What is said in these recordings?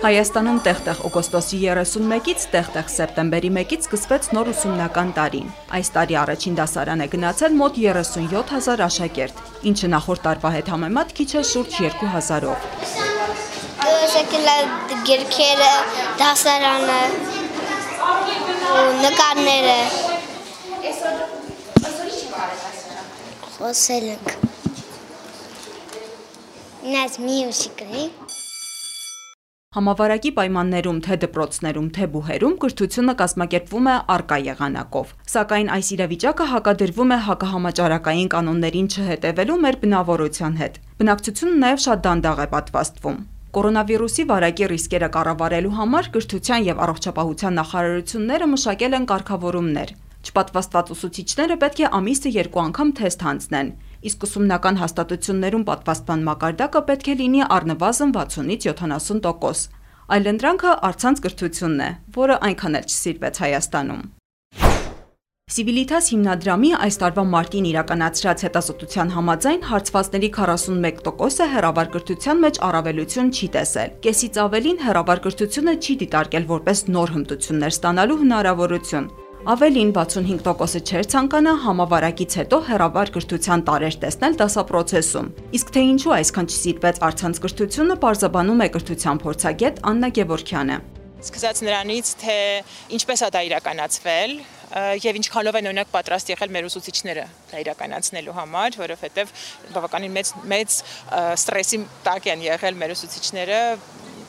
Հայաստանում տեղ-տեղ օգոստոսի 31-ից տեղ-տեղ սեպտեմբերի 1-ից սկսվեց նոր ուսումնական տարին։ Այս տարի առաջին դասարան է գնացել մոտ 37000 աշակերտ, ինչը նախորդ տարվա հետ համեմատ քիչ է շուրջ 2000-ով։ Եկել գրքերը, դասարանը, նկարները։ Այսօր այսօր ինչ եք արել դասարան։ Խոսել ենք։ մի ուսիկրի։ Համավարակի պայմաններում թե դպրոցներում, թե բուհերում կրթությունը կազմակերպվում է արկա եղանակով։ Սակայն այս իրավիճակը հակադրվում է հակահամաճարակային կանոններին չհետևելու մեր բնավորության հետ։ Բնակչությունը նաև շատ դանդաղ է պատվաստվում։ Կորոնավիրուսի վարակի ռիսկերը կառավարելու համար կրթության եւ առողջապահության նախարարությունները մշակել են կարգավորումներ։ Չպատվաստված ուսուցիչները պետք է ամիսը երկու անգամ թեստ հանձնեն, իսկ ուսումնական հաստատություններում պատվաստման մակարդակը պետք է լինի առնվազն 60-ից 70%։ Այլընտրանքը արցանց կրթությունն է, որը այնքան էլ չսիրվեց Հայաստանում։ Civitas հիմնադրամի այս տարվա մարտին իրականացրած հետազոտության համաձայն հարցվածների 41%-ը հերավարկրթության մեջ առավելություն չի տեսել։ Կեսից ավելին հերավարկրթությունը չի դիտարկել որպես նոր հմտություններ ստանալու հնարավորություն։ Ավելին 65%-ը չէր ցանկանա համավարակից հետո հերավար կրթության տարեր տեսնել դասապրոցեսում։ Իսկ թե ինչու այսքան չսիրվեց արցանց կրթությունը, բարձաբանում է կրթության փորձագետ Աննա Գևորքյանը։ Սկսած նրանից, թե ինչպես է դա իրականացվել, եւ ինչքանով են օրինակ պատրաստ եղել մեր ուսուցիչները դա իրականացնելու համար, որովհետեւ բավականին մեծ մեծ ստրեսի տակ են եղել մեր ուսուցիչները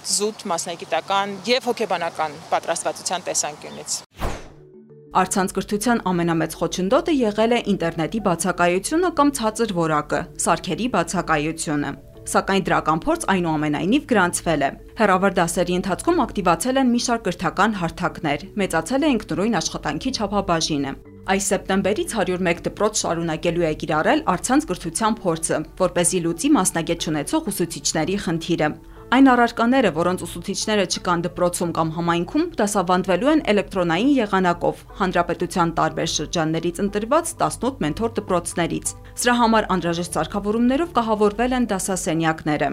զուտ մասնագիտական եւ հոգեբանական պատրաստվածության տեսանկյունից։ Արցանց կրթության ամենամեծ խոչընդոտը եղել է ինտերնետի բացակայությունը կամ ցածր որակը, սարքերի բացակայությունը։ Սակայն դրական փորձ այնուամենայնիվ գրանցվել է։ Հերավար դասերի ընթացքում ակտիվացել են մի շարք կրթական հարթակներ, մեծացել է ինքնուրույն աշխատանքի չափաբաժինը։ Այս սեպտեմբերից 101 դպրոց շարունակելու է կիրառել արցանց կրթության փորձը, որ เป զի լուծի մասնագետ ունեցող ուսուցիչների խնդիրը։ Այն առարկաները, որոնց ուսուցիչները չկան դպրոցում կամ համայնքում, դասավանդվելու են էլեկտրոնային եղանակով հանրապետության տարբեր շրջաններից ընտրված 18 մենթոր դպրոցներից։ Սրա համար անհրաժեշտ սարքավորումներով կահավորվել են դասասենյակները։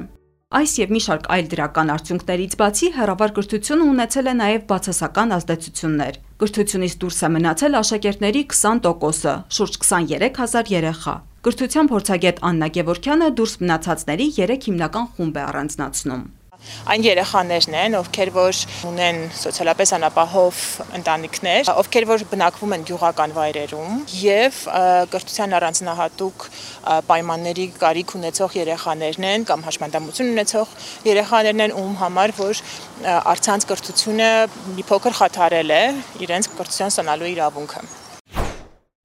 Այս եւ մի շարք այլ դրական արդյունքներից բացի հերավար կրթությունը ունեցել է նաեւ բացասական ազդեցություններ։ Կրթությունից դուրս է մնացել աշակերտների 20%-ը, շուրջ 23000 երեխա։ Կրթության փորձագետ Աննա Գևորքյանը դուրս մնացածների 3 հիմնական խումբ է առանձնացնում այն երեխաներն են, ովքեր որ ունեն սոցիալապես անապահով ընտանիքներ, ովքեր որ բնակվում են գյուղական վայրերում եւ կրթության առանձնահատուկ պայմանների կարիք ունեցող երեխաներն են կամ հաշմանդամություն ունեցող երեխաներն են, ում համար որ արցանց կրթությունը մի փոքր խաթարել է իրենց կրթության ստանալու իրավունքը։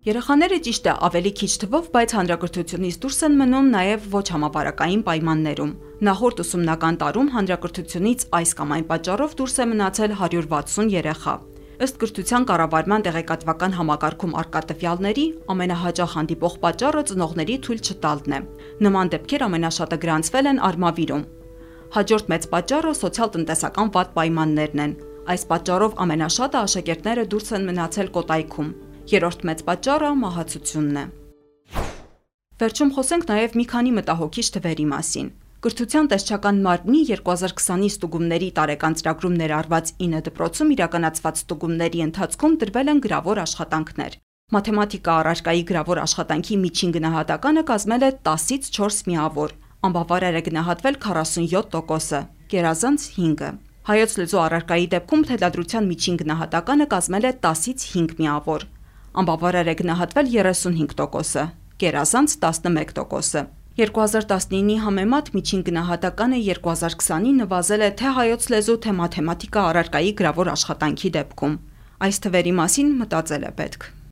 Երեխաները ճիշտ է ավելի քիչ թվով, բայց հանրակրթությունից դուրս են մնում նաև ոչ համապարակային պայմաններում։ Նախորդ ուսումնական տարում հանրակրթությունից այս կամ այն պատճառով դուրս է մնացել 160 երեխա։ Ըստ կրթության կառավարման տեղեկատվական համակարգում արկա տվյալների ամենահաճախ հանդիպող պատճառը ծնողների թույլ չտալն է։ Նման դեպքեր ամենաշատը գրանցվել են Արմավիրում։ Հաջորդ մեծ պատճառը սոցիալ-տնտեսական վատ պայմաններն են։ Այս պատճառով ամենաշատը աշակերտները դուրս են մնացել Կոտայքում։ Երրորդ մեծ պատճառը մահացությունն է։ Վերջում խոսենք նաև մի քանի մտահոգիչ թվերի մասին։ Կրթության տեսչական մարմնի 2020-ի ստուգումների տարեկան ծրագրում ներառված 9 դպրոցում իրականացված ստուգումների ընթացքում տրվել են գրավոր աշխատանքներ։ Մաթեմատիկա առարկայի գրավոր աշխատանքի միջին գնահատականը կազմել է 10-ից 4 միավոր, անբավարար է գնահատվել 47%-ը, գերազանց 5-ը։ Հայոց լեզու առարկայի դեպքում թելադրության միջին գնահատականը կազմել է 10-ից 5 միավոր, անբավարար է գնահատվել 35%-ը, գերազանց 11%-ը։ 2019-ի համեմատ միջին գնահատականը 2020-ին նվազել է թե հայոց լեզու, թե մաթեմատիկա առարկայի գրավոր աշխատանքի դեպքում։ Այս թվերի մասին մտածել է պետք։